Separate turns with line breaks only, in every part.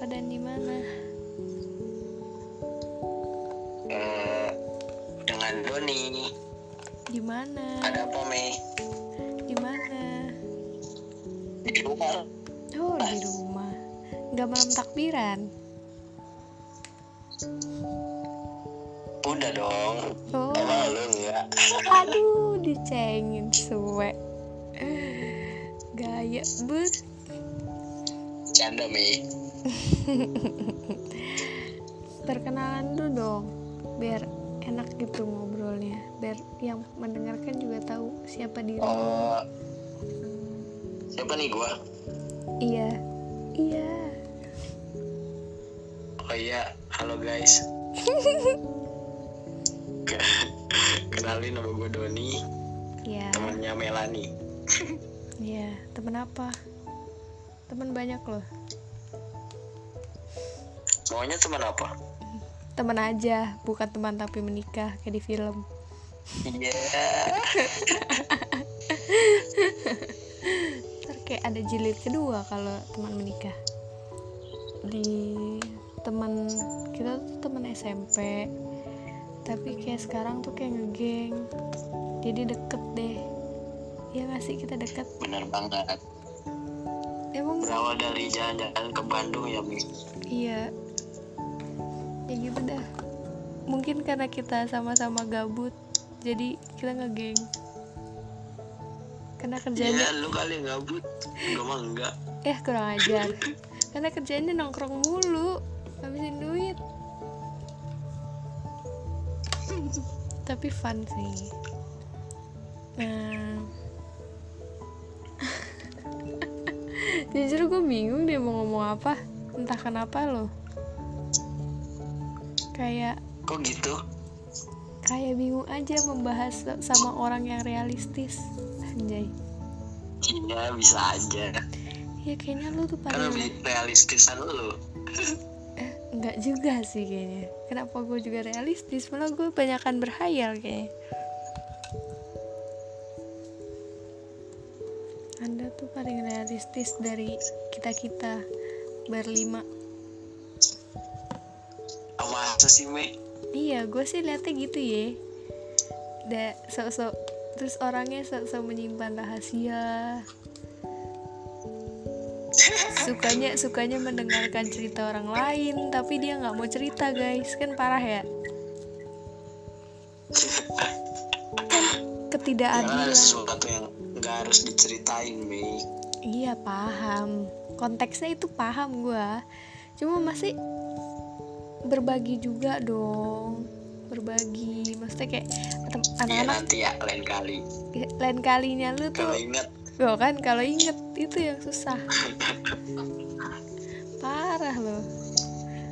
siapa dan di mana
Eh, dengan Doni.
di mana
Ada apa, Mei?
di mana
Di rumah.
oh di rumah nggak malam takbiran
Udah dong.
oh
Emang lu enggak?
aduh dicengin suwe gaya bet
Canda, Mei.
perkenalan dulu dong biar enak gitu ngobrolnya biar yang mendengarkan juga tahu siapa diri
Oh. Siapa nih gua?
iya iya
Oh iya, halo guys. Kenalin nama gue Doni,
iya
temennya Melani.
iya temen apa temen banyak loh
Maunya teman apa?
temen aja bukan teman tapi menikah kayak di film
Iya.
ntar kayak ada jilid kedua kalau teman menikah di teman kita tuh teman SMP tapi kayak sekarang tuh kayak ngegeng jadi deket deh ya nggak sih kita deket
Bener banget.
emang
Berawal dari jalan-jalan ke Bandung ya, Mi.
iya mungkin karena kita sama-sama gabut jadi kita ngegeng. Karena kerjanya
Iya, lu kali gabut. Gue mah enggak.
eh kurang ajar. Karena kerjanya nongkrong mulu habisin duit. Tapi fun sih. Nah. Jujur gue bingung deh mau ngomong apa entah kenapa loh. Kayak
Kok gitu?
kayak bingung aja membahas sama orang yang realistis anjay
Iya, bisa aja.
ya kayaknya lu tuh
Karena
paling
lebih realistisan lu.
eh enggak juga sih kayaknya kenapa gue juga realistis malah gue banyakan berhayal kayaknya anda tuh paling realistis dari kita kita berlima
Masa sih, Me?
Iya gue sih liatnya gitu ya da sok-sok terus orangnya sok-sok menyimpan rahasia. Sukanya sukanya mendengarkan cerita orang lain tapi dia nggak mau cerita guys. Kan parah ya? Kan ketidakadilan.
Sesuatu yang nggak harus diceritain, Me.
iya paham. Konteksnya itu paham gua. Cuma masih berbagi juga dong. Berbagi. Maksudnya kayak
Iya,
anak-anak
nanti ya, lain kali.
lain kalinya lu
Kalau
tuh
ingat,
Loh kan kalau inget itu yang susah. Parah loh.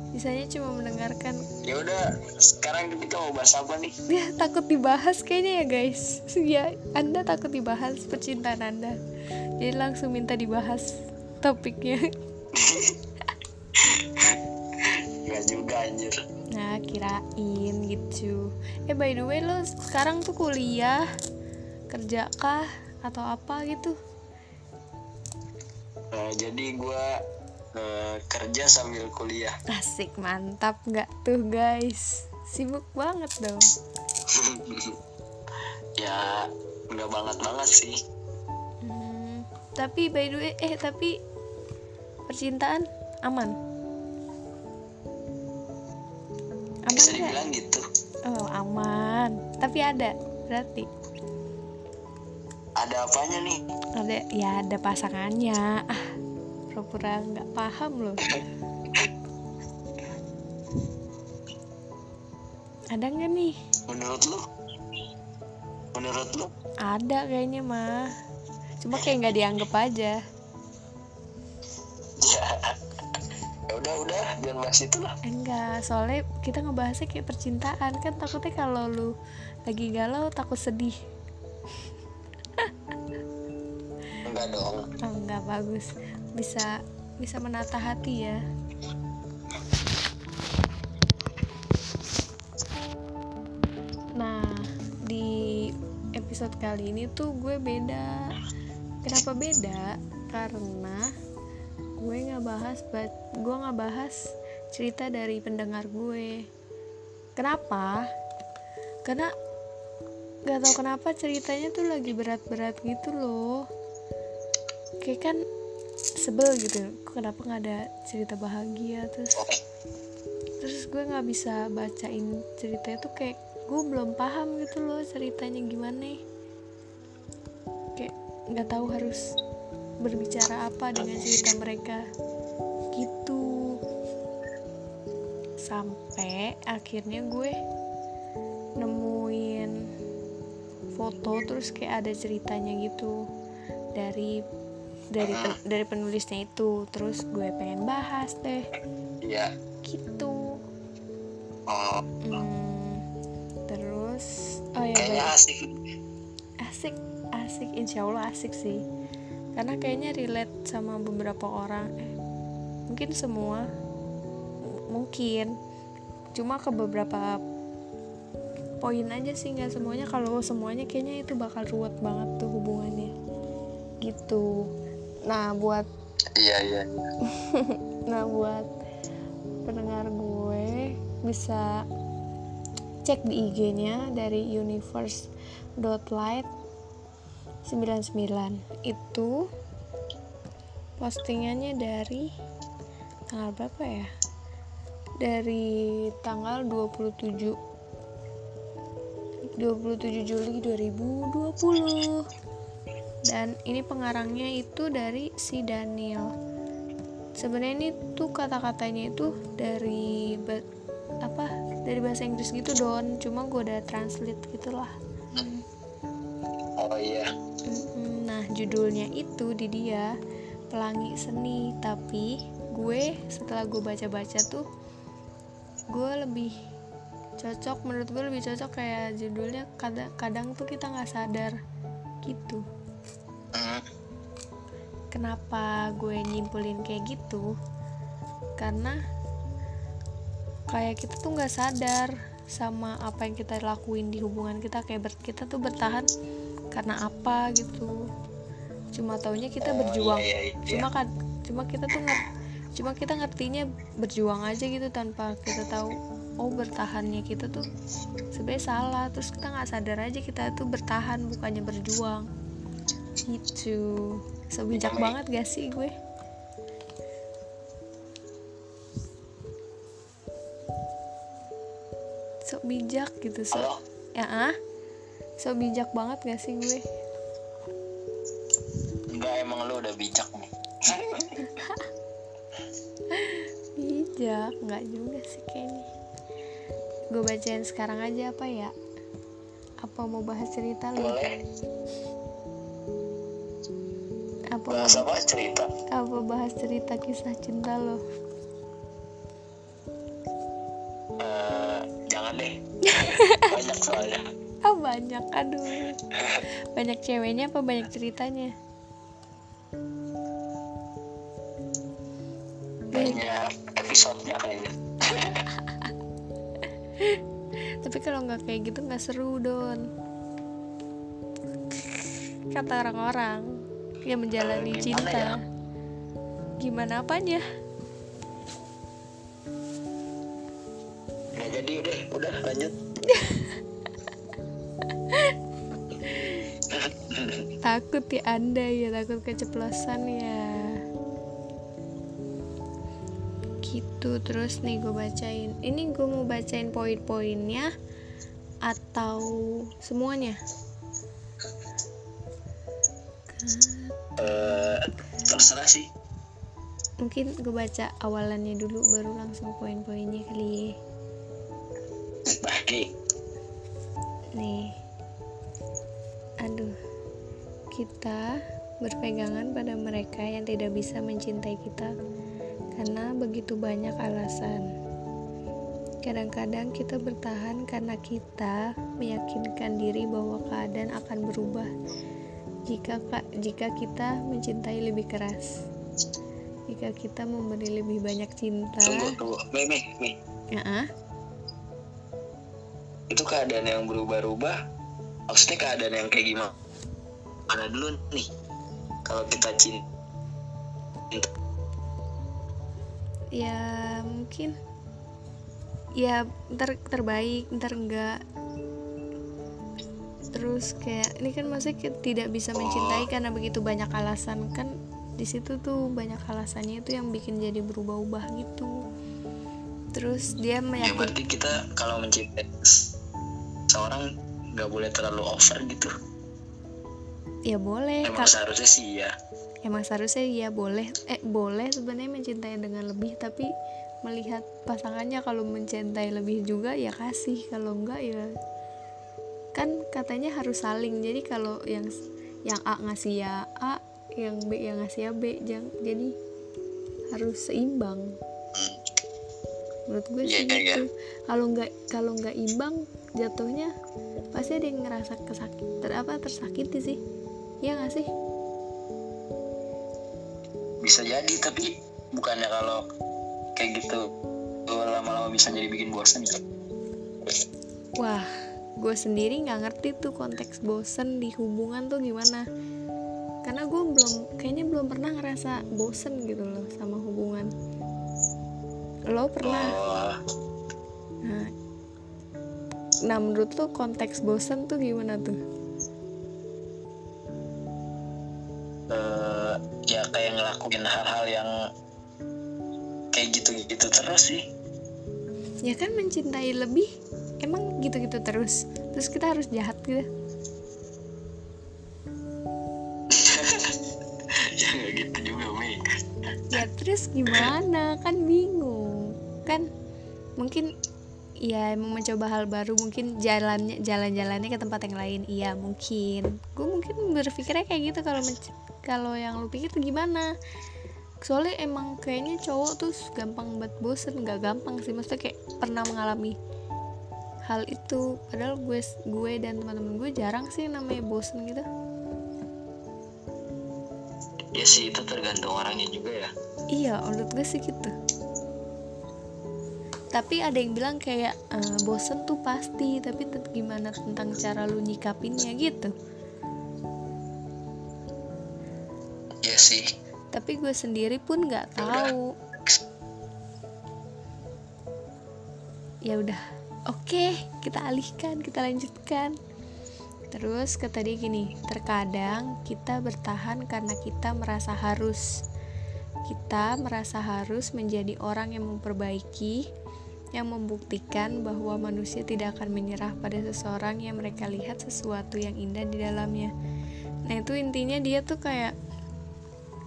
Bisanya cuma mendengarkan.
Ya udah. Sekarang kita mau bahas apa nih?
Ya takut dibahas kayaknya ya guys. Ya anda takut dibahas percintaan anda. Jadi langsung minta dibahas topiknya
Enggak juga anjir.
Nah kirain gitu. Eh by the way lo sekarang tuh kuliah Kerja kah Atau apa gitu?
Eh, jadi gue eh, kerja sambil kuliah.
Asik mantap nggak tuh guys? Sibuk banget dong.
Ya nggak banget banget sih.
Hmm, tapi by the way, eh tapi percintaan aman. Aman
bisa dibilang gitu
Oh aman. Tapi ada berarti
ada apanya nih
ada ya ada pasangannya. Ah pura-pura nggak paham loh. Ada nggak nih?
menurut lu menurut lu
Ada kayaknya mah. Cuma kayak nggak dianggap aja.
Udah udah jangan bahas itu lah
Enggak, soalnya kita ngebahasnya kayak percintaan kan takutnya kalau lu lagi galau takut sedih.
enggak dong
Oh, enggak bagus. Bisa bisa menata hati ya. Nah, di episode kali ini tuh gue beda. Kenapa beda? Karena gue nggak bahas ba- gue nggak bahas cerita dari pendengar gue. Kenapa? Karena nggak tahu kenapa ceritanya tuh lagi berat-berat gitu loh kayak kan sebel gitu kenapa nggak ada cerita bahagia terus terus gue nggak bisa bacain ceritanya tuh kayak gue belum paham gitu loh ceritanya gimana kayak nggak tahu harus berbicara apa dengan cerita mereka? Gitu. Sampai akhirnya gue nemuin foto terus kayak ada ceritanya gitu. Dari dari pen- dari penulisnya itu. Terus gue pengen bahas deh.
Ya.
Gitu.
Oh.
Hmm, terus oh ya
kayaknya asik.
Asik asik. Insya Allah asik sih karena kayaknya relate sama beberapa orang. Eh, mungkin semua. M- mungkin. Cuma ke beberapa poin aja sih nggak semuanya. Kalau semuanya kayaknya itu bakal ruwet banget tuh hubungannya. Gitu. Nah buat
iya iya.
Nah buat pendengar gue bisa cek di IG-nya dari universe.light 99 itu postingannya dari tanggal berapa ya? Dari tanggal 27 27 Juli 2020 dan ini pengarangnya itu dari si Daniel. Sebenarnya ini tuh kata-katanya itu dari apa dari bahasa Inggris gitu don. Cuma gue udah translate gitulah.
Oh iya
judulnya itu di dia pelangi seni. Tapi gue setelah gue baca-baca tuh gue lebih cocok menurut gue lebih cocok kayak judulnya kadang kadang tuh kita nggak sadar gitu.
Hmm,
kenapa gue nyimpulin kayak gitu? Karena kayak kita tuh nggak sadar sama apa yang kita lakuin di hubungan kita kayak ber- kita tuh bertahan karena apa gitu cuma taunya kita
Oh,
berjuang
iya, iya, iya.
cuma kan cuma kita tuh nggak cuma kita ngertinya berjuang aja gitu tanpa kita tahu oh bertahannya kita tuh sebenarnya salah. Terus kita nggak sadar aja kita tuh bertahan bukannya berjuang. Gitu. So bijak
Baik.
banget gak sih gue? So bijak gitu so
halo?
Ya ah? So bijak banget gak sih gue
bijak nih.
Bijak nggak juga sih kayaknya. Gue bacain sekarang aja apa ya? Apa mau bahas cerita
boleh.
Apa
bahas apa? Cerita?
Apa bahas cerita kisah cinta lo
Eh, jangan deh. Banyak soalnya.
Ah banyak aduh. Banyak ceweknya apa banyak ceritanya
banyak episodenya kayaknya
tapi kalau nggak kayak gitu nggak seru don. Kata orang-orang yang menjalani
Gimana
cinta
ya?
gimana apanya ya anda ya takut keceplosan ya. Gitu terus nih gue bacain. Ini gue mau bacain poin-poinnya atau semuanya?
Uh, terserah sih.
Mungkin gue baca awalannya dulu baru langsung poin-poinnya kali.
Baik
nih kita berpegangan pada mereka yang tidak bisa mencintai kita karena begitu banyak alasan. Kadang-kadang kita bertahan karena kita meyakinkan diri bahwa keadaan akan berubah jika jika kita mencintai lebih keras jika kita memberi lebih banyak cinta.
Tunggu tunggu. Mei Mei Mei
ya -uh.
itu keadaan yang berubah-ubah maksudnya keadaan yang kayak gimana mana dulu nih kalau kita cinta.
Ya mungkin. Ya ntar terbaik ntar enggak. Terus kayak ini kan maksudnya tidak bisa mencintai karena begitu banyak alasan. Kan di situ tuh banyak alasannya itu yang bikin jadi berubah-ubah gitu. Terus dia
meyakin ya berarti kita kalau mencintai seorang nggak boleh terlalu over gitu
ya boleh
emang Kal seharusnya sih ya
emang seharusnya ya boleh. Eh boleh sebenarnya mencintai dengan lebih tapi melihat pasangannya kalau mencintai lebih juga ya kasih. Kalau enggak ya kan katanya harus saling. Jadi kalau yang yang A ngasih ya A yang B yang ngasih ya B jangan jadi harus seimbang. Menurut gue sih yeah, gitu. Yeah. kalau nggak kalau nggak imbang jatuhnya pasti ada yang ngerasa kesakit ter apa tersakiti sih ya nggak sih?
Bisa jadi tapi bukannya kalau kayak gitu lama-lama bisa jadi bikin bosan ya?
Wah gue sendiri nggak ngerti tuh konteks bosen di hubungan tuh gimana. Karena gue belum kayaknya belum pernah ngerasa bosen gitu loh sama hubungan. Lo pernah? Oh. nah nah menurut lo konteks bosen tuh gimana tuh
uh, ya kayak ngelakuin hal-hal yang kayak gitu-gitu terus sih.
Ya kan mencintai lebih emang gitu-gitu terus. Terus kita harus jahat gitu. Ya terus gimana? Kan bingung. Kan mungkin ya mau mencoba hal baru mungkin jalannya jalan-jalannya ke tempat yang lain. Iya mungkin. Gue mungkin berpikirnya kayak gitu kalau kalau yang lu pikir tuh gimana? Soalnya emang kayaknya cowok tuh gampang banget bosen. Nggak gampang sih maksudnya kayak pernah mengalami hal itu. Padahal gue gue dan teman-teman gue jarang sih namanya bosen gitu.
Ya sih itu tergantung orangnya juga ya.
Iya menurut gue sih gitu. Tapi ada yang bilang kayak uh, bosen tuh pasti tapi gimana tentang cara lu nyikapinnya gitu
sih.
Tapi gue sendiri pun nggak ya tahu. Ya udah. Oke okay, kita alihkan kita lanjutkan. Terus kata dia gini, terkadang kita bertahan karena kita merasa harus. Kita merasa harus menjadi orang yang memperbaiki, yang membuktikan bahwa manusia tidak akan menyerah pada seseorang yang mereka lihat sesuatu yang indah di dalamnya. Nah, itu intinya dia tuh kayak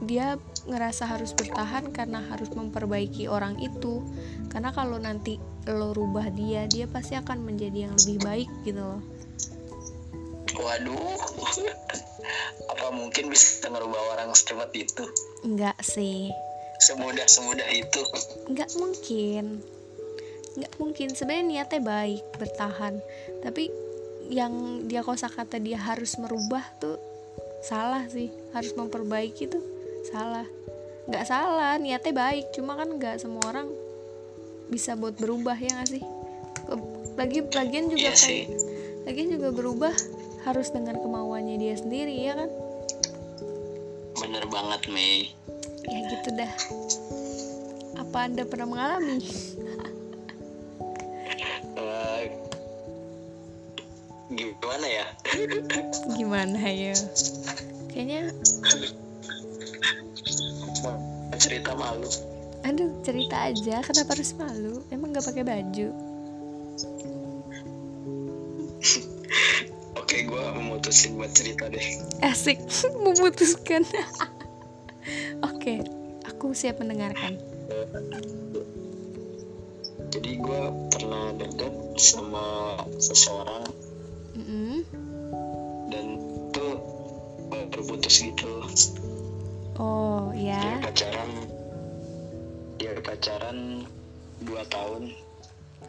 dia ngerasa harus bertahan karena harus memperbaiki orang itu. Karena kalau nanti lo rubah dia, dia pasti akan menjadi yang lebih baik gitu loh
Waduh, apa mungkin bisa ngerubah orang secepat itu?
Enggak sih.
Semudah semudah itu?
Enggak mungkin. Enggak mungkin. Sebenarnya niatnya baik, bertahan. Tapi yang dia kosa kata dia harus merubah tuh salah sih. Harus memperbaiki tuh salah. Enggak salah, niatnya baik. Cuma kan enggak semua orang bisa buat berubah ya nggak sih? Lagi lagian juga iya kayak, lagian juga berubah harus dengan kemauannya dia sendiri ya kan?
Bener banget Mei
ya gitu dah. Apa anda pernah mengalami?
Uh, gimana ya?
Gimana ya? Kayaknya
malu.
Aduh cerita aja. Kenapa harus malu? Emang nggak pakai baju?
Oke gue memutusin buat cerita deh.
Asik. Memutuskan. Oke aku siap mendengarkan.
Jadi gue pernah deket sama seseorang.
Mm-mm.
dan itu baru putus gitu.
Oh ya
pacaran pacaran dua tahun.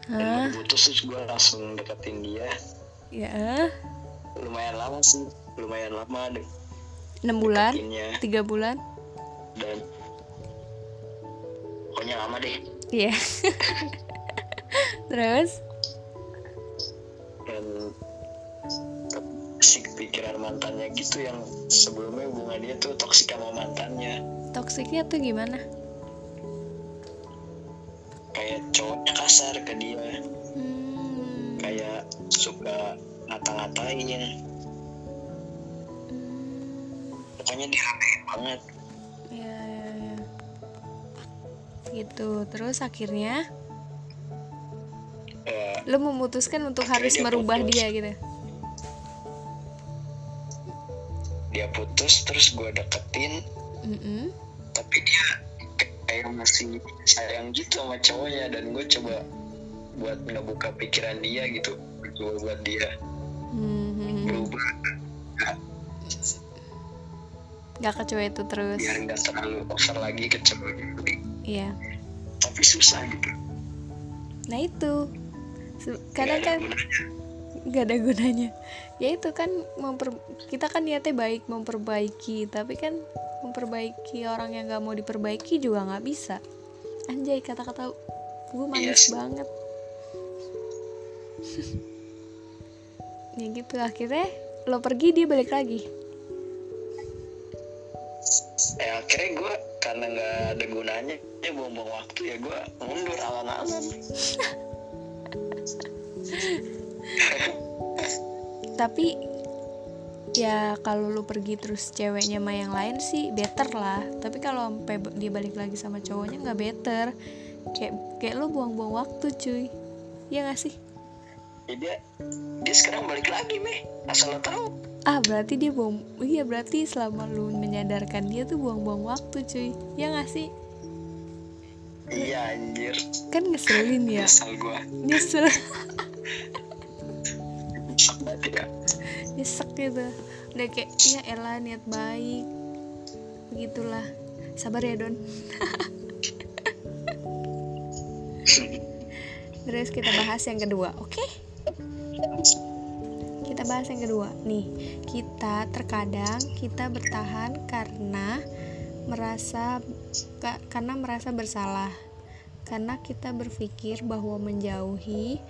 Dan
Hah?
baru putus terus gue langsung deketin dia.
Ya.
Lumayan lama sih lumayan lama deh
enam bulan? tiga bulan?
Dan pokoknya lama deh.
Iya. Terus?
Dan si pikiran mantannya gitu yang sebelumnya hubungan dia tuh toksik sama mantannya.
Toksiknya tuh gimana
kayak cowoknya kasar ke dia
hmm.
kayak suka ngata-ngatain
Hmm.
pokoknya dia banget
ya ya ya gitu terus akhirnya
Eh,
lo memutuskan untuk harus
dia
merubah
putus.
dia gitu
dia putus terus gue deketin
Mm-mm.
tapi dia kayak masih sayang gitu sama cowoknya dan gue coba buat ngebuka pikiran dia gitu coba buat dia.
Hmm.
berubah
Gak ke cewek itu terus.
biar nggak terlalu over lagi ke cowok
Iya.
Tapi susah gitu.
Nah itu.
Nggak
Kadang
ada
kan
gunanya.
gak ada gunanya. Ya itu kan memper Kita kan niatnya baik memperbaiki Tapi kan memperbaiki orang yang gak mau diperbaiki juga gak bisa. Anjay kata-kata gue manis
sih.
banget. Ya gitu akhirnya Lo pergi dia balik lagi.
Eh akhirnya gue karena nggak ada gunanya ya buang-buang waktu ya gue mundur alang-alang
tapi ya kalau lu pergi terus ceweknya sama yang lain sih better lah. Tapi kalau sampai dia balik lagi sama cowoknya nggak better. Kayak kayak lu buang-buang waktu cuy. Ya gak sih?
Ya dia dia sekarang balik lagi meh. Asal lo tahu.
Ah berarti dia buang iya berarti selama lu menyadarkan dia tuh buang-buang waktu cuy. Ya gak sih?
Iya anjir.
Kan ngeselin ya. Nyesel
sangat ya
nyesek gitu. Udah kayak ya elah niat baik. Begitulah. Sabar ya don. Terus kita bahas yang kedua oke? Kita bahas yang kedua. Nih kita terkadang kita bertahan karena merasa ka- karena merasa bersalah. Karena kita berpikir bahwa menjauhi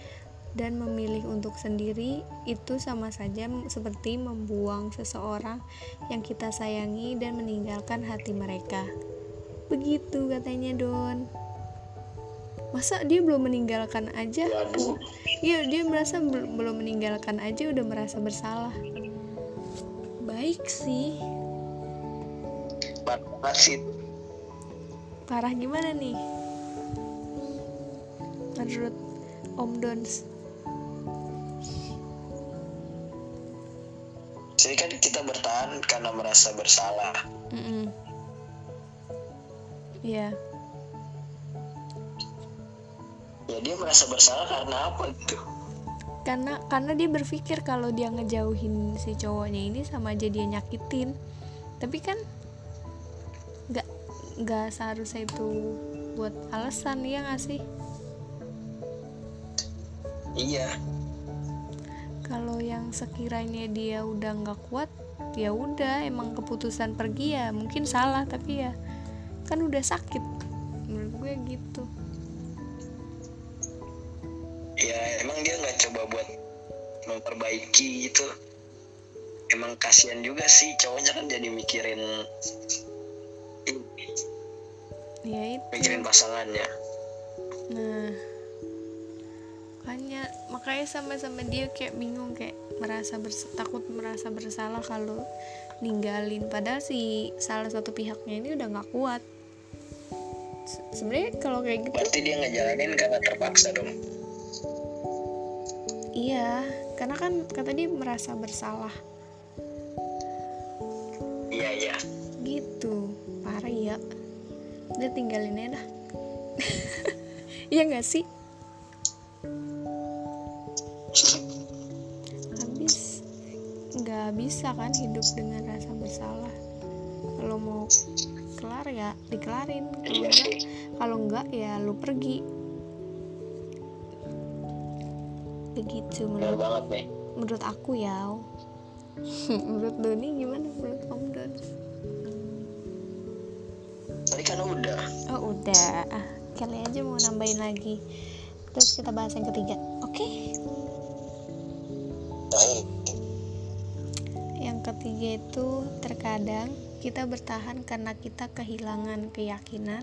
dan memilih untuk sendiri itu sama saja seperti membuang seseorang yang kita sayangi dan meninggalkan hati mereka. Begitu katanya Don. Masa dia belum meninggalkan aja? Iya, dia merasa bel- belum meninggalkan aja udah merasa bersalah. Baik sih Parah gimana nih? Menurut Om Dons.
Jadi kan kita bertahan karena merasa bersalah.
Iya.
ya dia merasa bersalah karena apa gitu?
Karena karena dia berpikir kalau dia ngejauhin si cowoknya ini sama aja dia nyakitin. Tapi kan nggak nggak seharusnya itu buat alasan ya nggak sih?
Iya
kalau yang sekiranya dia udah nggak kuat ya udah emang keputusan pergi ya mungkin salah tapi ya kan udah sakit. Menurut gue gitu.
Ya emang dia nggak coba buat memperbaiki gitu. Emang kasihan juga sih cowoknya kan jadi mikirin
ya itu.
Mikirin pasangannya.
Nah, makanya makanya sama-sama dia kayak bingung kayak merasa bers- takut merasa bersalah kalau ninggalin. Padahal si salah satu pihaknya ini udah nggak kuat. Sebenarnya kalau kayak gitu
berarti dia ngejalanin karena terpaksa dong?
Iya karena kan kata dia merasa bersalah.
Iya iya.
Gitu. Parah ya. Udah tinggalin aja dah. Iya nggak sih nggak bisa kan hidup dengan rasa bersalah. Kalau mau kelar ya dikelarin kalau
iya.
enggak kalau enggak ya lu pergi. Begitu menurut
banget nih
menurut aku ya menurut Doni gimana? Menurut kamu Don
tadi kan udah.
Oh udah. Ah, kali aja mau nambahin lagi. Terus kita bahas yang ketiga oke?
Baik.
Ketiga itu terkadang kita bertahan karena kita kehilangan keyakinan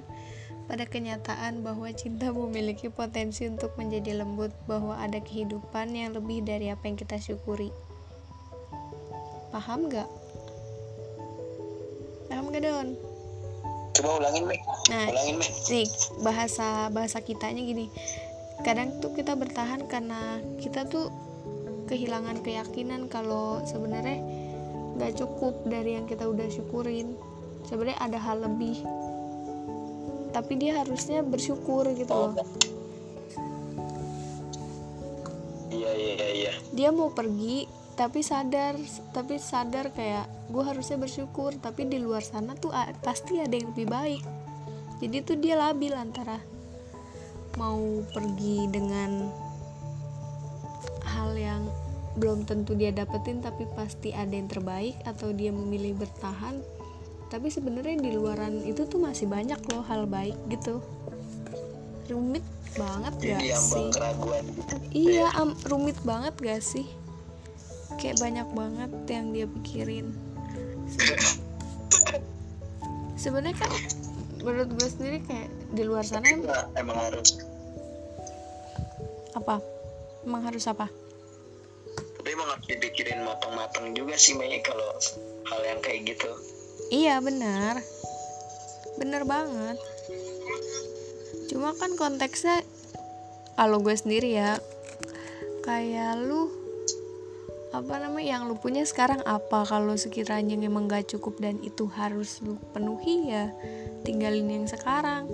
pada kenyataan bahwa cinta memiliki potensi untuk menjadi lembut bahwa ada kehidupan yang lebih dari apa yang kita syukuri paham gak? paham gak Don?
coba ulangin Mek
Nah,
ulangin Mek
nih bahasa bahasa kitanya gini kadang tuh kita bertahan karena kita tuh kehilangan keyakinan kalau sebenarnya nggak cukup dari yang kita udah syukurin. Sebenarnya ada hal lebih. Tapi dia harusnya bersyukur gitu loh.
Iya iya iya
dia mau pergi tapi sadar tapi sadar kayak gue harusnya bersyukur tapi di luar sana tuh pasti ada yang lebih baik. Jadi tuh dia labil antara mau pergi dengan hal yang belum tentu dia dapetin tapi pasti ada yang terbaik atau dia memilih bertahan tapi sebenarnya di luaran itu tuh masih banyak loh hal baik gitu rumit banget gak
jadi ambang
sih
keraguan gitu
Iya, am, rumit banget gak sih? Kayak banyak banget yang dia pikirin. Seben- Sebenarnya kan menurut gue sendiri kayak di luar sana em-
emang harus
apa? Emang harus apa?
Tapi emang harus dipikirin matang-matang juga sih Mei kalau hal yang kayak gitu.
Iya benar, benar banget. Cuma kan konteksnya kalau gue sendiri ya kayak lu apa namanya yang lu punya sekarang apa? Kalau sekiranya emang gak cukup dan itu harus lu penuhi ya tinggalin yang sekarang.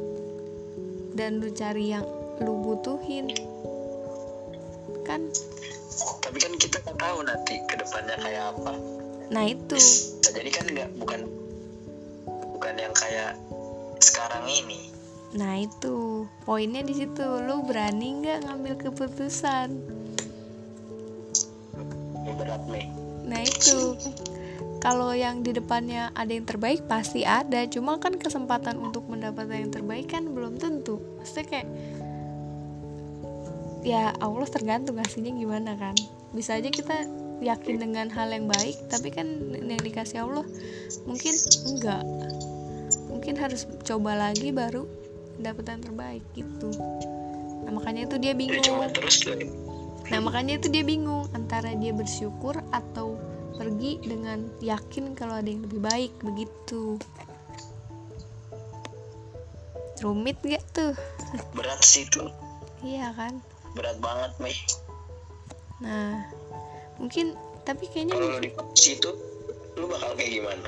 Dan lu cari yang lu butuhin. Kan
tapi kan kita nggak tahu nanti ke depannya kayak apa.
Nah itu.
Nah, jadi kan nggak bukan bukan yang kayak sekarang ini.
Nah itu. Poinnya di situ. Lu berani nggak ngambil keputusan?
Berat nih
Nah itu. Kalau yang di depannya ada yang terbaik pasti ada, cuma kan kesempatan untuk mendapatkan yang terbaik kan belum tentu. Maksudnya kayak ya Allah tergantung hasilnya gimana kan. Bisa aja kita yakin dengan hal yang baik, tapi kan yang dikasih Allah mungkin enggak. Mungkin harus coba lagi baru dapat yang terbaik gitu. Nah makanya itu dia bingung. Nah makanya itu dia bingung antara dia bersyukur atau pergi dengan yakin kalau ada yang lebih baik begitu. Rumit gak tuh?
berat sih tuh
Iya kan?
Berat banget nih
Nah mungkin tapi kayaknya
kalau di situ lu bakal kayak gimana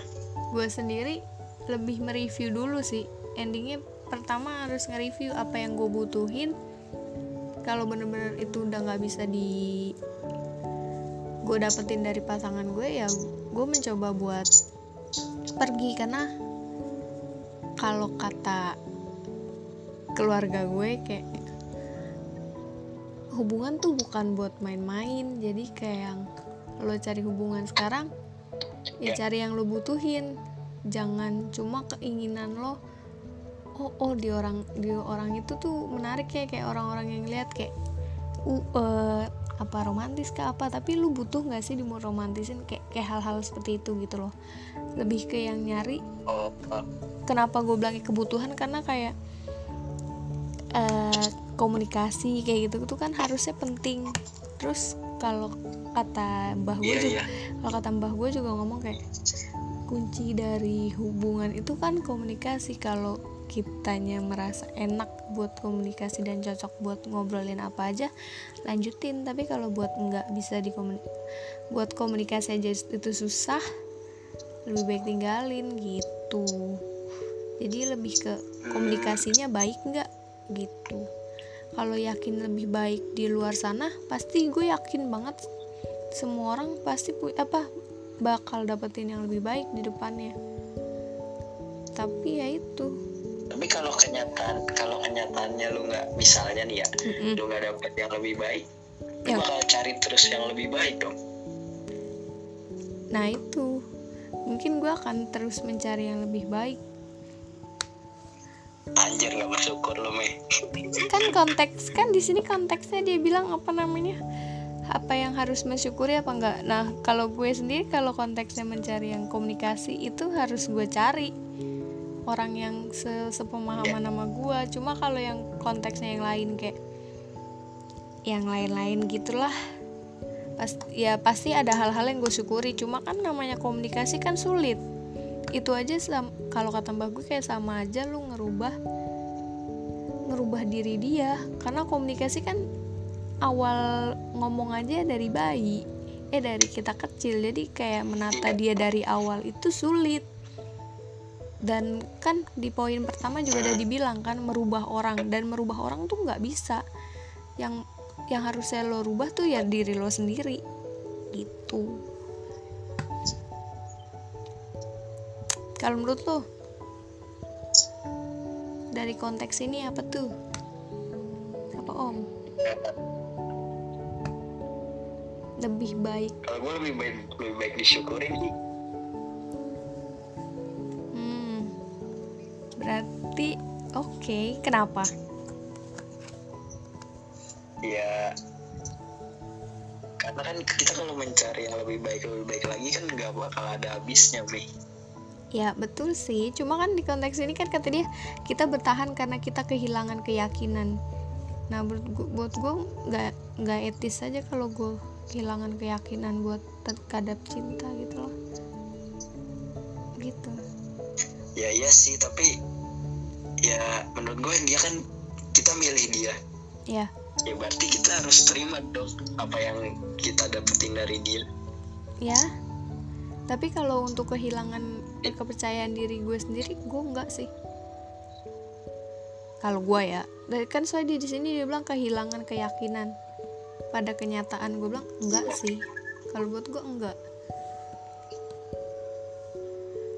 gue sendiri lebih mereview dulu sih. Endingnya pertama harus nge-review apa yang gue butuhin. Kalau bener-bener itu udah nggak bisa di gue dapetin dari pasangan gue ya gue mencoba buat pergi karena kalau kata keluarga gue kayak hubungan tuh bukan buat main-main. Jadi kayak yang lo cari hubungan sekarang ya
Ya.
cari yang lo butuhin. Jangan cuma keinginan lo oh oh di orang di orang itu tuh menarik ya kayak orang-orang yang lihat kayak uh, eh, apa romantis kah apa? Tapi lu butuh nggak sih di mau romantisin kayak kayak hal-hal seperti itu gitu loh. Lebih ke yang nyari
oh
kenapa gue bilangnya kebutuhan karena kayak eh, komunikasi kayak gitu tuh kan harusnya penting. Terus kalau kata mbah gue
iya
juga
iya.
kalau kata mbah gue juga ngomong kayak kunci dari hubungan itu kan komunikasi. Kalau kitanya merasa enak buat komunikasi dan cocok buat ngobrolin apa aja lanjutin. Tapi kalau buat nggak bisa di buat komunikasi aja itu susah lebih baik tinggalin gitu. Jadi lebih ke komunikasinya baik nggak gitu kalau yakin lebih baik di luar sana pasti gue yakin banget semua orang pasti apa bakal dapetin yang lebih baik di depannya. Tapi ya itu.
Tapi kalau kenyataan kalau kenyataannya lu nggak misalnya nih ya mm-hmm. lu nggak dapet yang lebih baik lu ya. bakal cari terus yang lebih baik dong.
Nah itu. Mungkin gue akan terus mencari yang lebih baik
anjir nggak bersyukur lo meh
kan konteks kan di sini konteksnya dia bilang apa namanya? Apa yang harus mensyukuri apa enggak nah kalau gue sendiri kalau konteksnya mencari yang komunikasi itu harus gue cari. Orang yang se sepemahaman sama gue. Cuma kalau yang konteksnya yang lain kayak yang lain-lain gitulah pas ya pasti ada hal-hal yang gue syukuri. Cuma kan namanya komunikasi kan sulit itu aja kalau kata mbak gue kayak sama aja lu ngerubah ngerubah diri dia. Karena komunikasi kan awal ngomong aja dari bayi eh dari kita kecil. Jadi kayak menata dia dari awal itu sulit. Dan kan di poin pertama juga udah dibilang kan merubah orang. Dan merubah orang tuh nggak bisa. Yang yang harusnya lo rubah tuh ya diri lo sendiri. Gitu kalau menurut lo dari konteks ini apa tuh? Apa om? Lebih baik.
Kalau gue lebih baik lebih baik disyukurin sih.
Hmm. Berarti oke okay. kenapa?
Ya karena kan kita kalau mencari yang lebih baik lebih baik lagi kan nggak bakal ada habisnya Mi
Ya betul sih, cuma kan di konteks ini kan kata dia kita bertahan karena kita kehilangan keyakinan. Nah buat gue, buat gue nggak nggak etis aja kalau gue kehilangan keyakinan buat terhadap cinta gitu loh. Gitu.
Ya iya sih tapi ya menurut gue dia kan kita milih dia.
Ya.
Ya berarti kita harus terima dong apa yang kita dapetin dari dia.
Ya. Tapi kalau untuk kehilangan eh, kepercayaan diri gue sendiri gue enggak sih. Kalau gue ya dari kan soalnya di sini dia bilang kehilangan keyakinan pada kenyataan. Gue bilang enggak sih. Kalau buat gue enggak.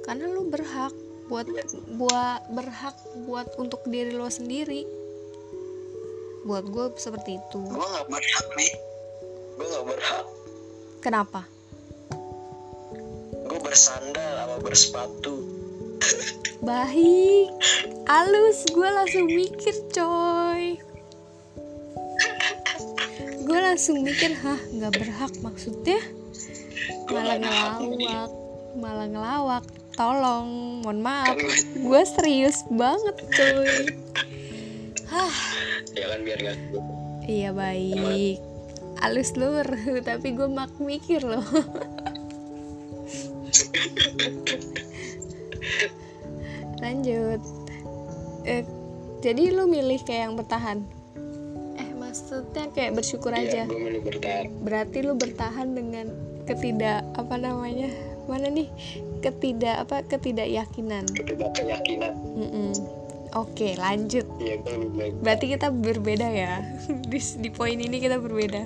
Karena lo berhak buat buat berhak buat untuk diri lo sendiri. Buat gue seperti itu.
Gue nggak berhak nih gue nggak berhak.
Kenapa
bersandal sama bersepatu.
Baik. Halus. Gue langsung mikir coy. Gue langsung mikir hah nggak berhak maksudnya? Malah ngelawak. malah ngelawak. Tolong mohon maaf. Gue serius banget cuy
hah. Ya kan biar gak
iya baik. Halus lur tapi gue mak mikir loh lanjut. Eh, jadi lu milih kayak yang bertahan? Maksudnya kayak bersyukur
iya,
aja.
bertahan.
berarti lu bertahan dengan ketidak apa namanya mana nih? Ketidak apa ketidakyakinan.
Ketidakyakinan.
Mm -mm. oke lanjut.
Iya,
berarti kita berbeda ya? Di, di poin ini kita berbeda.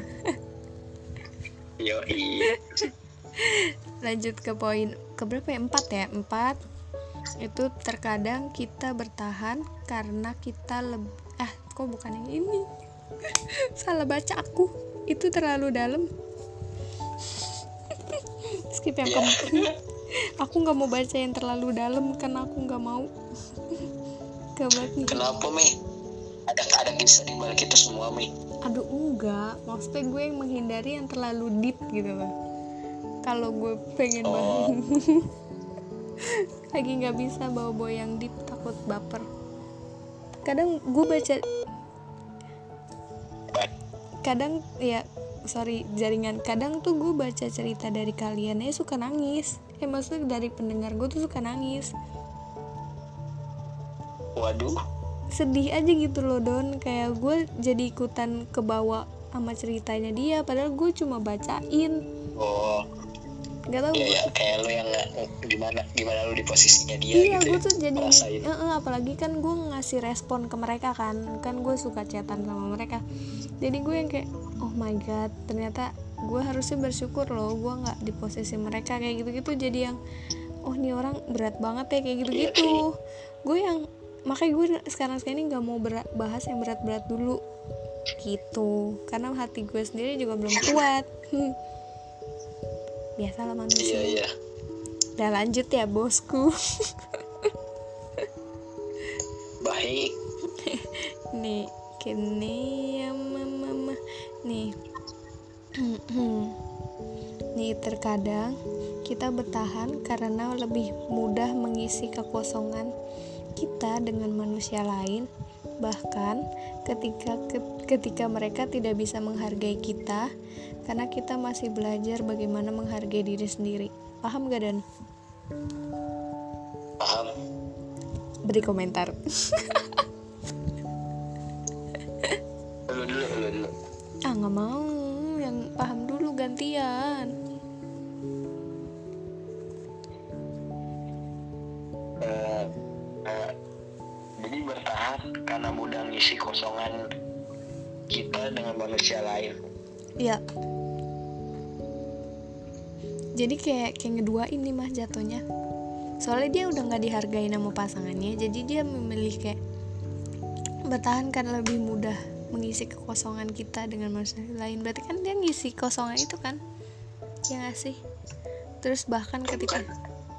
Yo,
lanjut ke poin ke berapa ya empat ya empat itu terkadang kita bertahan karena kita lebih ah kok bukan yang ini salah baca aku itu terlalu dalam skip yang yeah. keempat aku nggak mau baca yang terlalu dalam karena aku nggak mau
Gawat nih. Kenapa Mi? Ada ada kisah di balik itu semua Mi?
Aduh enggak, maksudnya gue yang menghindari yang terlalu deep gitu loh. Kalau gue pengen oh. banget, lagi nggak bisa bawa-bawa yang deep takut baper. Kadang gue baca kadang ya sorry jaringan. Kadang tuh gue baca cerita dari kalian ya suka nangis. Eh maksudnya dari pendengar gue tuh suka nangis.
Waduh.
Sedih aja gitu loh don. Kayak gue jadi ikutan kebawa sama ceritanya dia padahal gue cuma bacain.
Oh
nggak tahu
ya, ya kayak lu yang gimana gimana lu di posisinya dia
iya
gitu
gue
ya,
tuh jadi
ngerasain.
eh, eh, apalagi kan gue ngasih respon ke mereka kan. Kan gue suka chatan sama mereka. Jadi gue yang kayak oh my god ternyata gue harusnya bersyukur loh gue nggak di posisi mereka kayak gitu-gitu. Jadi yang oh nih orang berat banget ya kayak gitu-gitu. Gue yang makanya gue sekarang sekarang ini nggak mau berat, bahas yang berat-berat dulu. Gitu. Karena hati gue sendiri juga belum kuat biasalah manusia.
Iya iya.
Udah lanjut ya bosku.
Baik.
Nih kini ya mama nih. Nih terkadang kita bertahan karena lebih mudah mengisi kekosongan kita dengan manusia lain. Bahkan ketika ketika mereka tidak bisa menghargai kita karena kita masih belajar bagaimana menghargai diri sendiri. Paham gak dan?
Paham.
Beri komentar.
Lu dulu lu dulu.
Ah nggak mau. Yang paham dulu gantian.
Eh, eh, jadi bertahan karena mudah ngisi kosongan kita dengan manusia lain.
Ya jadi kayak kayak ngedua ini mah jatuhnya. Soalnya dia udah nggak dihargai sama pasangannya jadi dia memilih kayak bertahan karena lebih mudah mengisi kekosongan kita dengan manusia lain. Berarti kan dia ngisi kosongan itu kan? Ya nggak sih? Terus bahkan ketika
bukan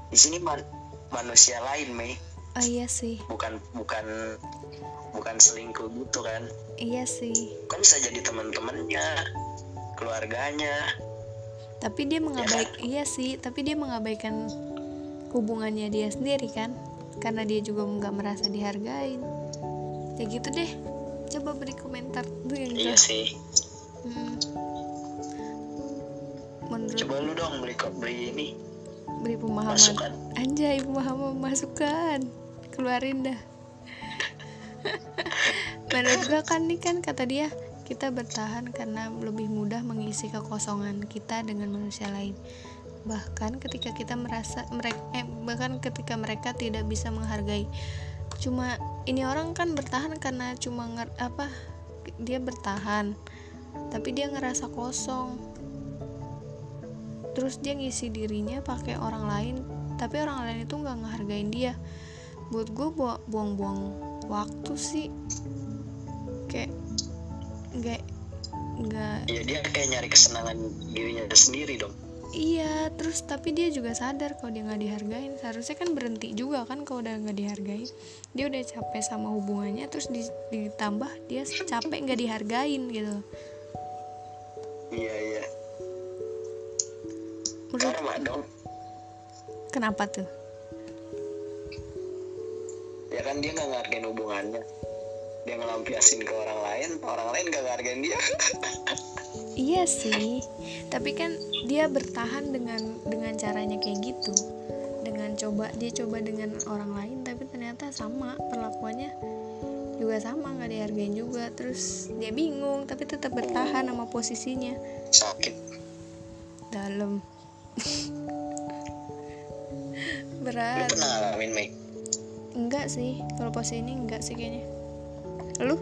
di sini man- manusia lain Mei
oh iya sih.
Bukan bukan bukan selingkuh gitu kan?
Iya sih.
Kan bisa jadi teman-temannya keluarganya
tapi dia mengabaik iya sih tapi dia mengabaikan hubungannya dia sendiri kan? Karena dia juga nggak merasa dihargain. Ya gitu deh. Coba beri komentar tuh yang
iya sih.
Hmm. menurut
coba lu dong beli kok beli ini.
Beri pemahaman.
Masukan.
Anjay pemahaman masukan keluarin dah. Menurut gua kan nih kan kata dia kita bertahan karena lebih mudah mengisi kekosongan kita dengan manusia lain. Bahkan ketika kita merasa mereka eh, bahkan ketika mereka tidak bisa menghargai. Cuma ini orang kan bertahan karena cuma nger, apa dia bertahan. Tapi dia ngerasa kosong. Terus dia ngisi dirinya pakai orang lain tapi orang lain itu nggak ngehargain dia. Buat gue buang-buang waktu sih nggak nggak
ya dia kayak nyari kesenangan dirinya sendiri dong.
Iya terus tapi dia juga sadar kalau dia nggak dihargain. Seharusnya kan berhenti juga kan kalau udah nggak dihargain. Dia udah capek sama hubungannya terus di- ditambah dia capek nggak dihargain gitu.
Iya iya.
Menurut
karma dong.
Kenapa tuh?
Ya kan dia nggak ngargain hubungannya dia ngelampiasin ke orang lain orang lain gak ngargain dia.
Iya sih, tapi kan dia bertahan dengan dengan caranya kayak gitu. Dengan coba dia coba dengan orang lain tapi ternyata sama perlakuannya juga sama nggak dihargain juga. Terus dia bingung tapi tetap bertahan sama posisinya.
Sakit.
Dalam.
Lu
berat
pernah ngalamin Mei
enggak sih kalau posisi ini enggak sih kayaknya lu?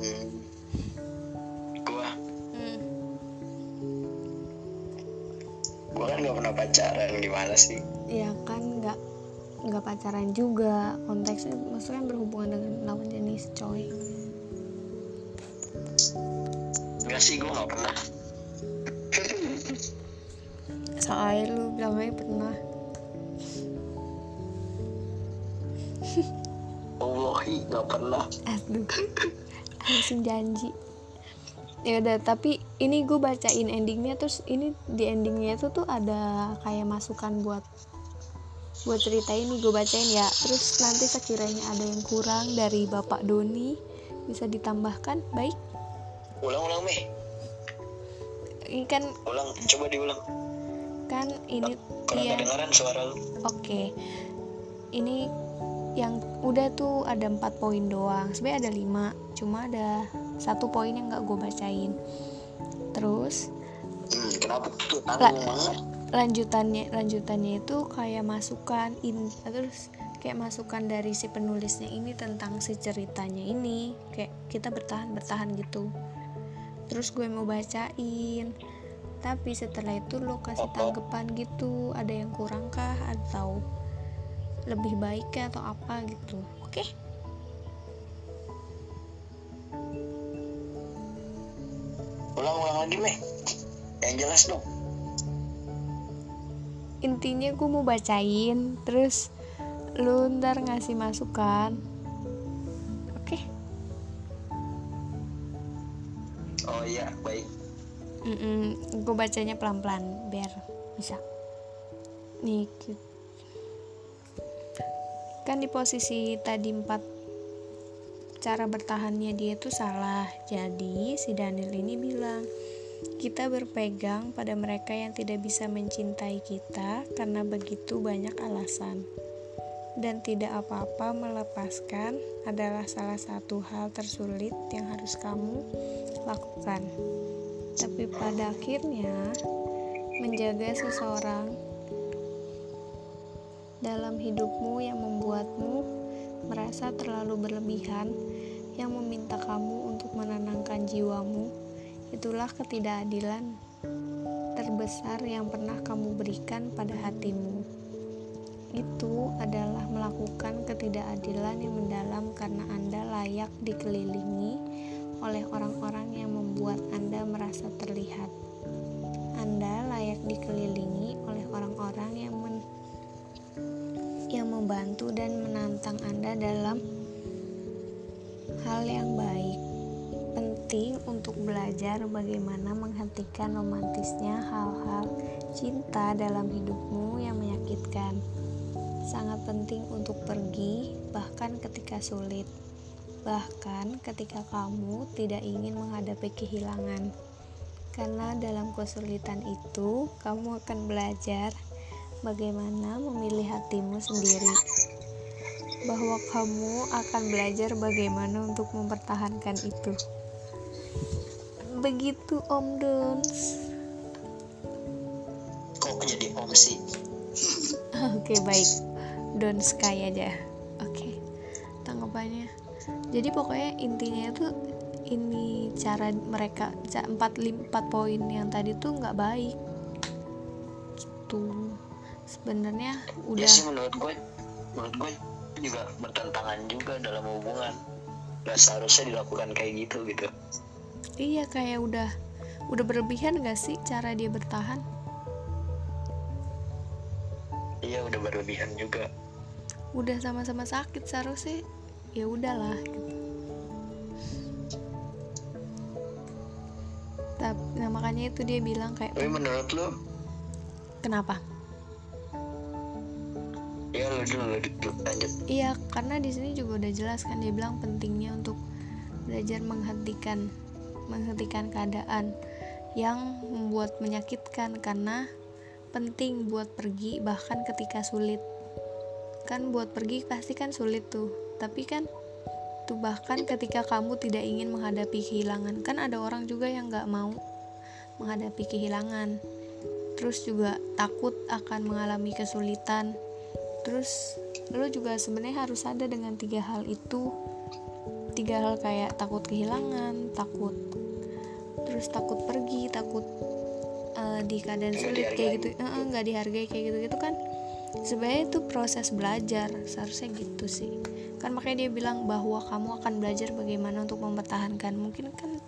Hmm. gua.
Hmm.
gua kan gak pernah pacaran gimana sih?
Ya kan nggak nggak pacaran juga. Konteksnya maksudnya berhubungan dengan lawan jenis coy.
Enggak sih gua gak pernah.
Soalnya lu bilang pernah
Wallahi gak pernah.
Aduh langsung janji. Ya udah tapi ini gue bacain endingnya terus ini di endingnya itu tuh ada kayak masukan buat buat cerita ini gue bacain ya. Terus nanti sekiranya ada yang kurang dari bapak Doni bisa ditambahkan baik?
Ulang-ulang Mei
ini kan
ulang coba diulang.
Kan ini
kurang
iya
kedengaran suara lu.
Oke, ini yang udah tuh ada empat poin doang. Sebenarnya ada lima, cuma ada satu poin yang nggak gue bacain. Terus
hmm, kenapa tuh
La- lanjutannya lanjutannya itu kayak masukan in terus kayak masukan dari si penulisnya ini tentang si ceritanya ini kayak kita bertahan bertahan gitu. Terus gue mau bacain. Tapi setelah itu lo kasih
Apa?
tanggapan gitu, ada yang kurang kah atau lebih baik kah atau apa gitu. Oke?
ulang ulang lagi meh yang jelas dong
Intinya gue mau bacain, terus lu ntar ngasih masukan. Oke?
oh iya baik
gue bacanya pelan-pelan biar bisa. Nih, ki- kan di posisi tadi empat cara bertahannya dia itu salah. Jadi si Daniel ini bilang kita berpegang pada mereka yang tidak bisa mencintai kita karena begitu banyak alasan. Dan tidak apa-apa melepaskan adalah salah satu hal tersulit yang harus kamu lakukan. Tapi pada akhirnya, menjaga seseorang dalam hidupmu yang membuatmu merasa terlalu berlebihan, yang meminta kamu untuk menenangkan jiwamu, itulah ketidakadilan terbesar yang pernah kamu berikan pada hatimu. Itu adalah melakukan ketidakadilan yang mendalam karena Anda layak dikelilingi oleh orang-orang yang membuat Anda merasa terlihat. Anda layak dikelilingi oleh orang-orang yang membantu dan menantang Anda dalam hal yang baik. Penting untuk belajar bagaimana menghentikan romantisnya hal-hal cinta dalam hidupmu yang menyakitkan. Sangat penting untuk pergi, bahkan ketika sulit, bahkan ketika kamu tidak ingin menghadapi kehilangan. Karena dalam kesulitan itu, kamu akan belajar bagaimana memilih hatimu sendiri. Bahwa kamu akan belajar bagaimana untuk mempertahankan itu. Begitu Om Dons.
kok jadi om sih
Oke baik, Don Sky aja. Oke, tanggapannya. Jadi pokoknya intinya itu ini cara mereka empat empat poin yang tadi tuh nggak baik. Gitu. Sebenarnya
ya
udah
sih menurut gue menurut gue juga bertentangan juga dalam hubungan gak seharusnya dilakukan kayak gitu gitu
iya kayak udah udah berlebihan gak sih cara dia bertahan?
iya udah berlebihan juga
Udah sama-sama sakit seharusnya ya udahlah gitu. Tapi nah makanya itu dia bilang kayak
tapi menurut lo
kenapa?
Ya dulu lanjut
Iya, karena di sini juga udah jelas kan dia bilang pentingnya untuk belajar menghentikan menghentikan keadaan yang membuat menyakitkan karena penting buat pergi bahkan ketika sulit. Kan buat pergi pasti kan sulit tuh. Tapi kan tuh bahkan ketika kamu tidak ingin menghadapi kehilangan. Kan ada orang juga yang nggak mau menghadapi kehilangan. Terus juga takut akan mengalami kesulitan terus lo juga sebenarnya harus ada dengan tiga hal itu. Tiga hal kayak takut kehilangan takut terus takut pergi takut eh, di keadaan sulit kayak gitu. Eh, eh, nggak dihargai kayak gitu gitu kan. Sebenarnya itu proses belajar seharusnya gitu sih. Kan makanya dia bilang bahwa kamu akan belajar bagaimana untuk mempertahankan. Mungkin kan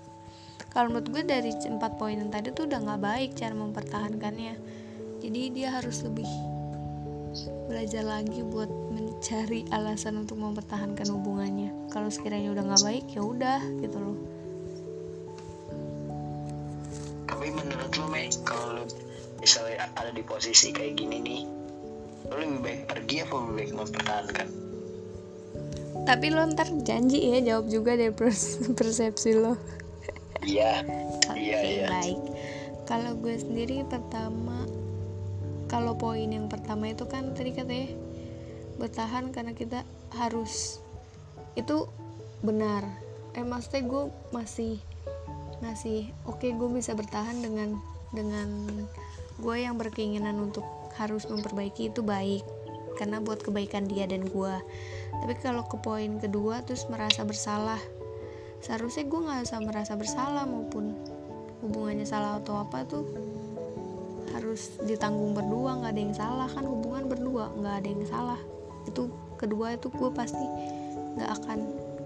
kalau menurut gue dari empat poin yang tadi tuh udah nggak baik cara mempertahankannya. Jadi dia harus lebih belajar lagi buat mencari alasan untuk mempertahankan hubungannya kalau sekiranya udah nggak baik ya udah gitu loh
tapi menurut lo Mei kalau lo misalnya ada di posisi kayak gini nih lo lebih baik pergi apa lebih baik mempertahankan
tapi lo ntar janji ya jawab juga pers- persepsi lo
iya Iya, iya.
baik. kalau gue sendiri pertama kalau poin yang pertama itu kan tadi katanya bertahan karena kita harus. Itu benar. Eh maksudnya gue masih masih oke okay, gue bisa bertahan dengan dengan gue yang berkeinginan untuk harus memperbaiki itu baik. Karena buat kebaikan dia dan gue tapi kalau ke poin kedua terus merasa bersalah seharusnya gue nggak usah merasa bersalah maupun hubungannya salah atau apa tuh harus ditanggung berdua nggak ada yang salah. Kan hubungan berdua nggak ada yang salah. Itu kedua itu gue pasti nggak akan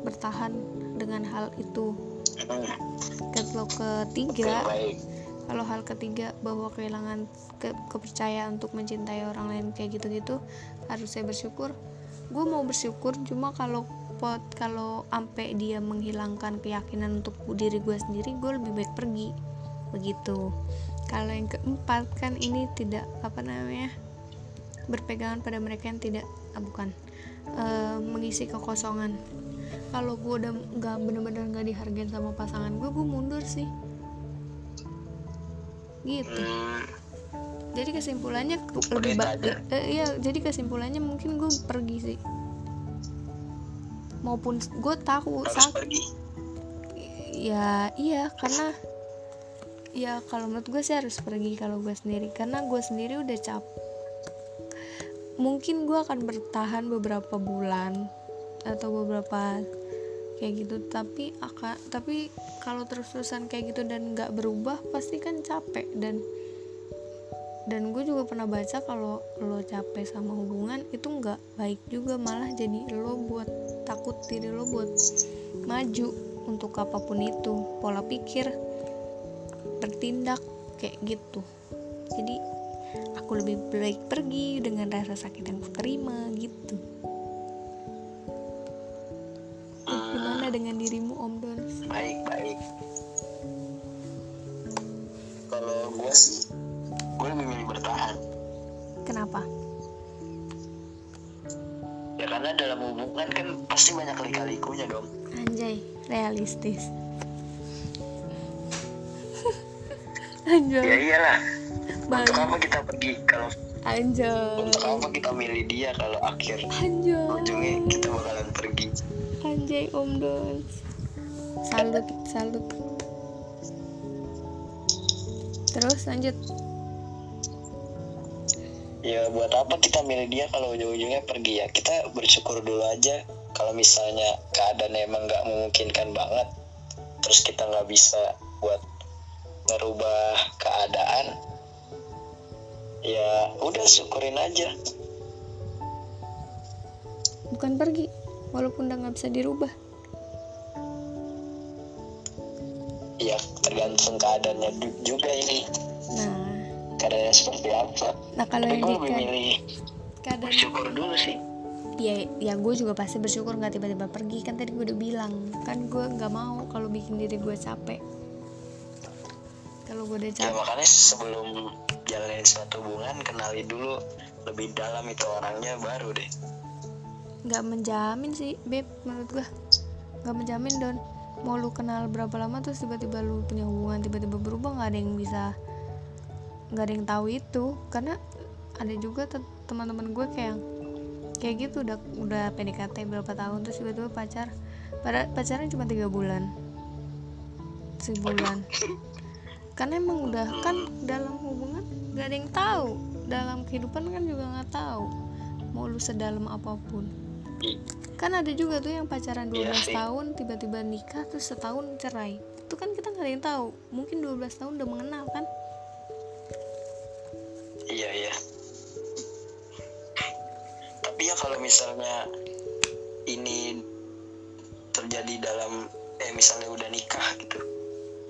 bertahan dengan hal itu. Kalau ketiga kalau hal ketiga bahwa kehilangan ke kepercayaan untuk mencintai orang lain kayak gitu-gitu harus saya bersyukur. Gue mau bersyukur cuma kalau pot kalau ampe dia menghilangkan keyakinan untuk diri gue sendiri gue lebih baik pergi. Begitu kalau yang keempat kan ini tidak apa namanya berpegangan pada mereka yang tidak ah, bukan uh, mengisi kekosongan. Kalau gue udah nggak bener-bener nggak dihargain sama pasangan gue gue mundur sih. Gitu. Jadi kesimpulannya lebih baik eh, iya jadi kesimpulannya mungkin gue pergi sih. Maupun gue tahu sakit ya iya karena ya kalau menurut gue sih harus pergi kalau gue sendiri. Karena gue sendiri udah cap mungkin gue akan bertahan beberapa bulan atau beberapa kayak gitu. Tapi akan tapi kalau terus-terusan kayak gitu dan nggak berubah pasti kan capek. Dan dan gue juga pernah baca kalau lo capek sama hubungan itu nggak baik juga. Malah jadi lo buat takut diri lo buat maju untuk apa pun itu. Pola pikir bertindak kayak gitu. Jadi aku lebih baik pergi dengan rasa sakit yang aku terima gitu. Gimana dengan dirimu om Don?
Baik baik. Kalau gue sih gue lebih milih bertahan.
Kenapa?
Ya karena dalam hubungan kan pasti banyak lika-likunya dong
anjay realistis anjay.
Ya iyalah. Banyak. untuk apa kita pergi kalau
anjay.
untuk apa kita milih dia kalau akhir
anjay.
ujungnya kita bakalan pergi?
Anjay om don salut salut. Terus lanjut.
Ya buat apa kita milih dia kalau ujung-ujungnya pergi ya? Kita bersyukur dulu aja kalau misalnya keadaan emang nggak memungkinkan banget. Terus kita nggak bisa buat merubah keadaan ya udah syukurin aja.
Bukan pergi walaupun udah nggak bisa dirubah.
Ya tergantung keadaannya juga ini.
Nah.
Keadaannya seperti apa.
Nah kalau yang
lebih milih
keadaan
bersyukur dulu sih.
Ya ya gue juga pasti bersyukur nggak tiba-tiba pergi. Kan tadi gue udah bilang kan gue nggak mau kalau bikin diri gue capek gue udah ya, capek.
ya makanya sebelum jalanin suatu hubungan kenali dulu lebih dalam itu orangnya baru deh.
Nggak menjamin sih beb menurut gue nggak menjamin don. Mau lu kenal berapa lama terus tiba-tiba lu punya hubungan tiba-tiba berubah nggak ada yang bisa nggak ada yang tahu itu. Karena ada juga teman-teman gue kayak kayak gitu udah udah PDKT berapa tahun terus tiba-tiba pacar. Pada pacaran cuma tiga bulan. Sebulan karena emang udah kan dalam hubungan gak ada yang tahu. Dalam kehidupan kan juga nggak tahu mau lu sedalam apa pun. Kan ada juga tuh yang pacaran 12 iya tahun tiba-tiba nikah terus setahun cerai. Itu kan kita nggak ada yang tahu. Mungkin 12 tahun udah mengenal kan?
Iya iya. Tapi ya kalau misalnya ini terjadi dalam eh misalnya udah nikah gitu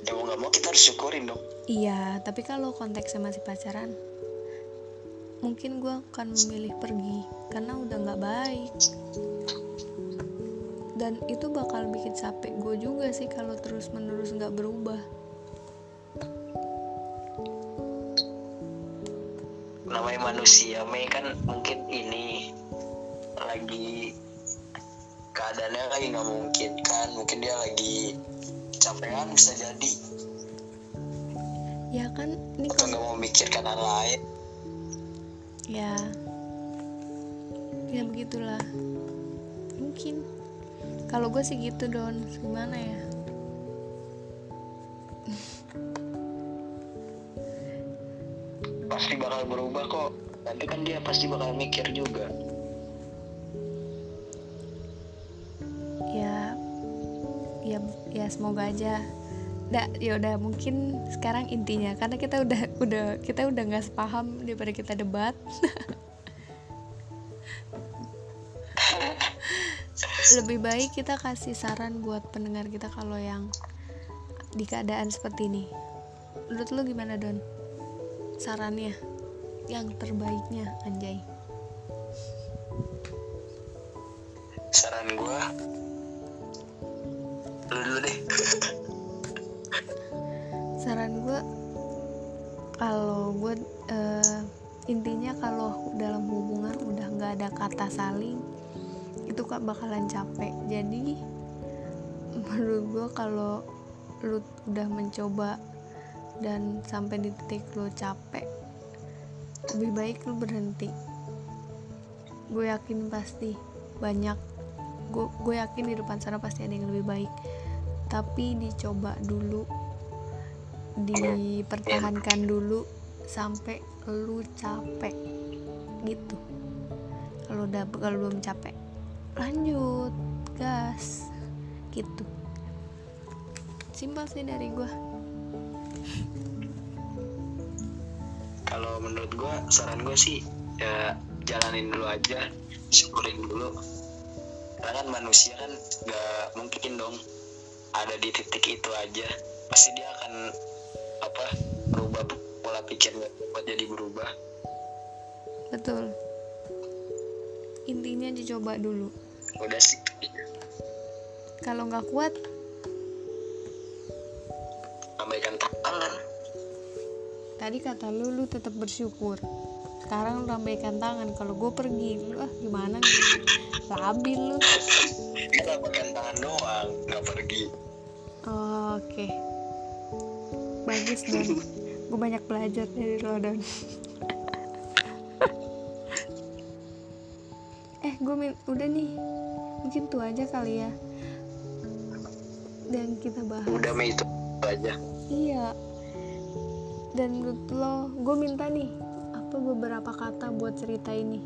ya mau nggak mau kita harus syukurin dong.
Iya tapi kalau konteksnya masih pacaran mungkin gue akan memilih pergi karena udah nggak baik. Dan itu bakal bikin capek gue juga sih kalau terus menerus nggak berubah.
Namanya manusia Mei kan mungkin ini lagi keadaannya lagi nggak mungkin kan. Mungkin dia lagi capean bisa jadi.
Ya kan ini
atau nggak
kalau
mau mikirkan hal lain.
Ya. Ya begitulah. Mungkin. Kalau gue sih gitu don. Gimana ya?
Pasti bakal berubah kok. Nanti kan dia pasti bakal mikir juga
semoga aja. Nggak, ya udah mungkin sekarang intinya karena kita udah udah kita udah nggak sepaham daripada kita debat. Lebih baik kita kasih saran buat pendengar kita kalau yang di keadaan seperti ini. Menurut lu gimana don? Sarannya yang terbaiknya anjay.
Saran gua
ada kata saling itu kak bakalan capek. Jadi menurut gue kalau lu udah mencoba dan sampai di titik lu capek lebih baik lu berhenti. Gue yakin pasti banyak gue gue yakin di depan sana pasti ada yang lebih baik. Tapi dicoba dulu dipertahankan dulu sampai lu capek gitu kalau udah kalau belum capek lanjut gas gitu. Simpel sih dari gua.
Kalau menurut gua saran gua sih ya jalanin dulu aja syukurin dulu. Karena kan manusia kan nggak mungkin dong ada di titik itu aja. Pasti dia akan apa berubah pola pikirnya buat jadi berubah.
Betul intinya dicoba dulu.
Udah sih.
Kalau nggak kuat
lambaikan tangan.
tadi kata lu lu tetap bersyukur. Sekarang lu lambaikan tangan. Kalau gue pergi lu ah gimana nih? Labil lu.
Dia lambaikan tangan doang nggak pergi.
Oh, oke. Bagus don gue banyak belajar dari lo don eh gue udah nih mungkin tuh aja kali ya. Dan kita bahas.
Udah mah itu aja.
Iya. Dan menurut lo gue minta nih apa beberapa kata buat cerita ini?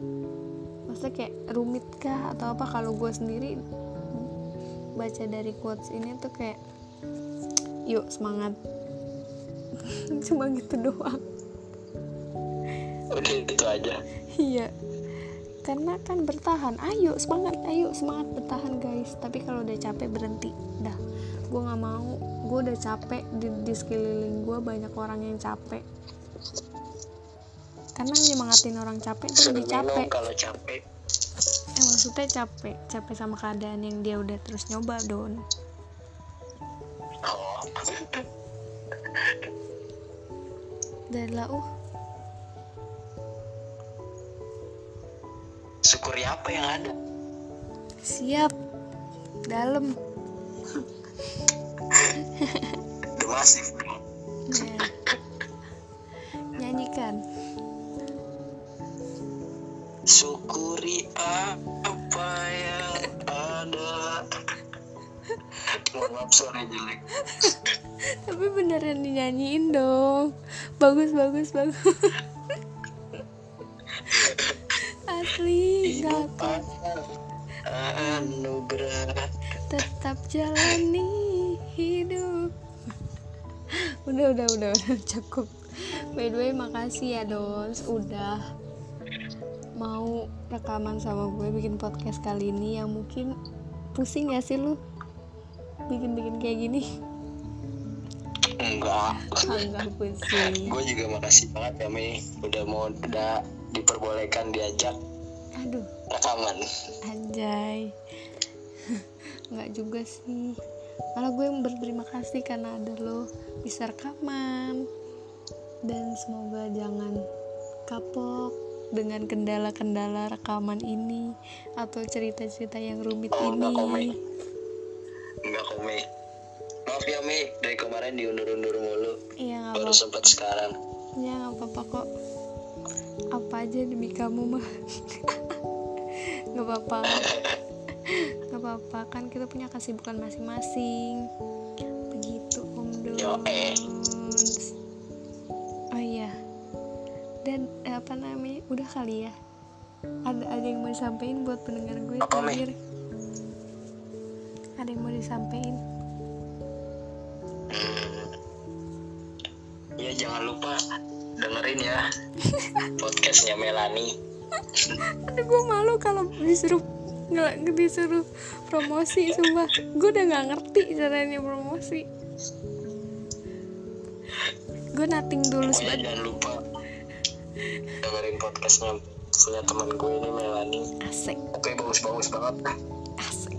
Masa kayak rumit kah atau apa? Kalau gue sendiri baca dari quotes ini tuh kayak yuk semangat. Cuma gitu doang.
Udah itu aja.
Iya karena kan bertahan. Ayo semangat ayo semangat bertahan guys. Tapi kalau udah capek berhenti. Dah. Gue nggak mau. Gue udah capek di, di sekeliling gue banyak orang yang capek. Karena nyemangatin orang capek tuh lebih capek.
kalau capek.
Eh maksudnya capek. Capek sama keadaan yang dia udah terus nyoba don.
Oh.
Dan lah uh
apa yang ada?
Siap. Dalam.
Masif. Bro
ya. nyanyikan.
Syukuri apa yang ada. Maaf suara jelek.
Tapi beneran dinyanyiin dong. Bagus bagus bagus. Asli
adalah anugerah.
Tetap jalani hidup. Udah udah udah udah cukup. By the way makasih ya dos. Udah mau rekaman sama gue bikin podcast kali ini yang mungkin pusing ya sih lu? Bikin bikin kayak gini?
Enggak.
Enggak pusing.
Gue juga makasih banget ya Mei udah mau udah diperbolehkan diajak
aduh.
Rekaman.
Anjay. Nggak juga sih. Malah gue berterima kasih karena ada lo bisa rekaman. Dan semoga jangan kapok dengan kendala-kendala rekaman ini atau cerita-cerita yang rumit
Oh, enggak kok, Mei.
ini.
enggak kok Mei maaf ya Mei dari kemarin diundur-undur mulu.
Iya
baru baru sempat sekarang.
Ya nggak apa-apa kok apa aja demi kamu mah? Nggak apa-apa. Nggak apa-apa. Kan kita punya kesibukan masing-masing. Begitu om. Dons. Oh iya. Dan eh, apa namanya? Udah kali ya? Ada ada yang mau disampaikan buat pendengar gue
Apa,
terakhir? Ada yang mau disampaikan.
Ya jangan lupa dengerin ya. Podcastnya Melani.
Aduh gue malu kalau disuruh nggak disuruh promosi sumpah. Gue udah nggak ngerti caranya promosi. Gue nating dulu
Pokoknya
banget
jangan lupa dengerin podcastnya punya teman gue ini Melani.
asik.
Oke bagus-bagus banget.
asik.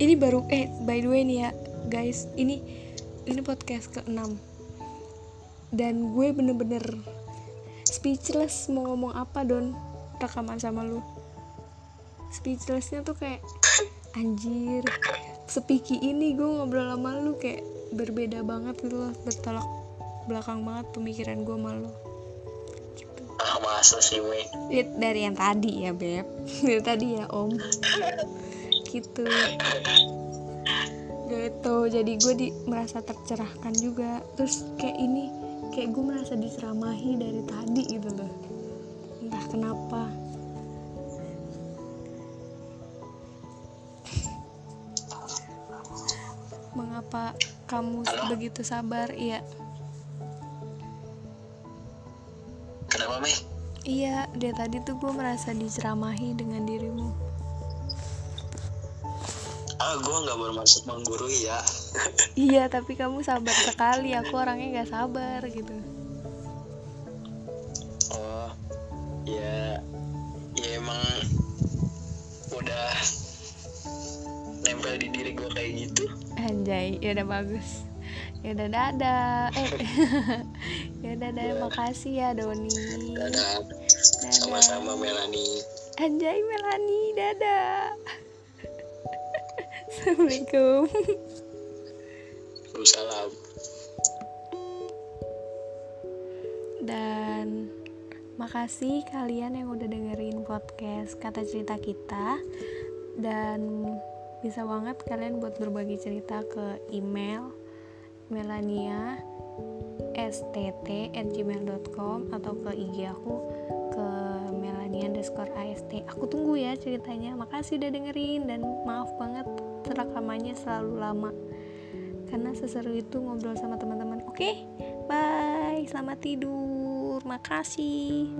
Ini baru eh by the way nih ya guys. Ini ini podcast ke-6 dan gue bener-bener speechless mau ngomong apa don? Rekaman sama lu. Speechlessnya tuh kayak anjir sepiki ini gue ngobrol sama lu kayak berbeda banget gitu loh bertolak belakang banget pemikiran gue sama lu. Gitu.
Ah masa sih we.
Lihat dari yang tadi ya beb. Dari tadi ya om. Gitu. Gitu. Jadi gue di merasa tercerahkan juga. Terus kayak ini kayak gue merasa diseramahi dari tadi gitu loh entah kenapa mengapa kamu
Halo?
begitu sabar iya
Kenapa Mi?
iya dari tadi tuh gue merasa diceramahi dengan dirimu
gue nggak bermaksud menggurui ya.
Iya, tapi kamu sabar sekali. Aku orangnya nggak sabar gitu.
Oh ya ya emang udah nempel di diri gue kayak gitu.
Anjay, ya udah bagus. Ya udah dadah. Eh. ya udah dadah, makasih ya Doni.
Dadah. Sama-sama Melani.
Anjay Melani, dadah. Assalamualaikum.
Salam.
Dan makasih kalian yang udah dengerin podcast kata cerita kita dan bisa banget kalian buat berbagi cerita ke email melania stt@gmail.com atau ke IG aku ke melania underscore ast aku tunggu ya ceritanya makasih udah dengerin dan maaf banget rekamannya selalu lama. Karena seseru itu ngobrol sama teman-teman. Oke bye. Selamat tidur. Makasih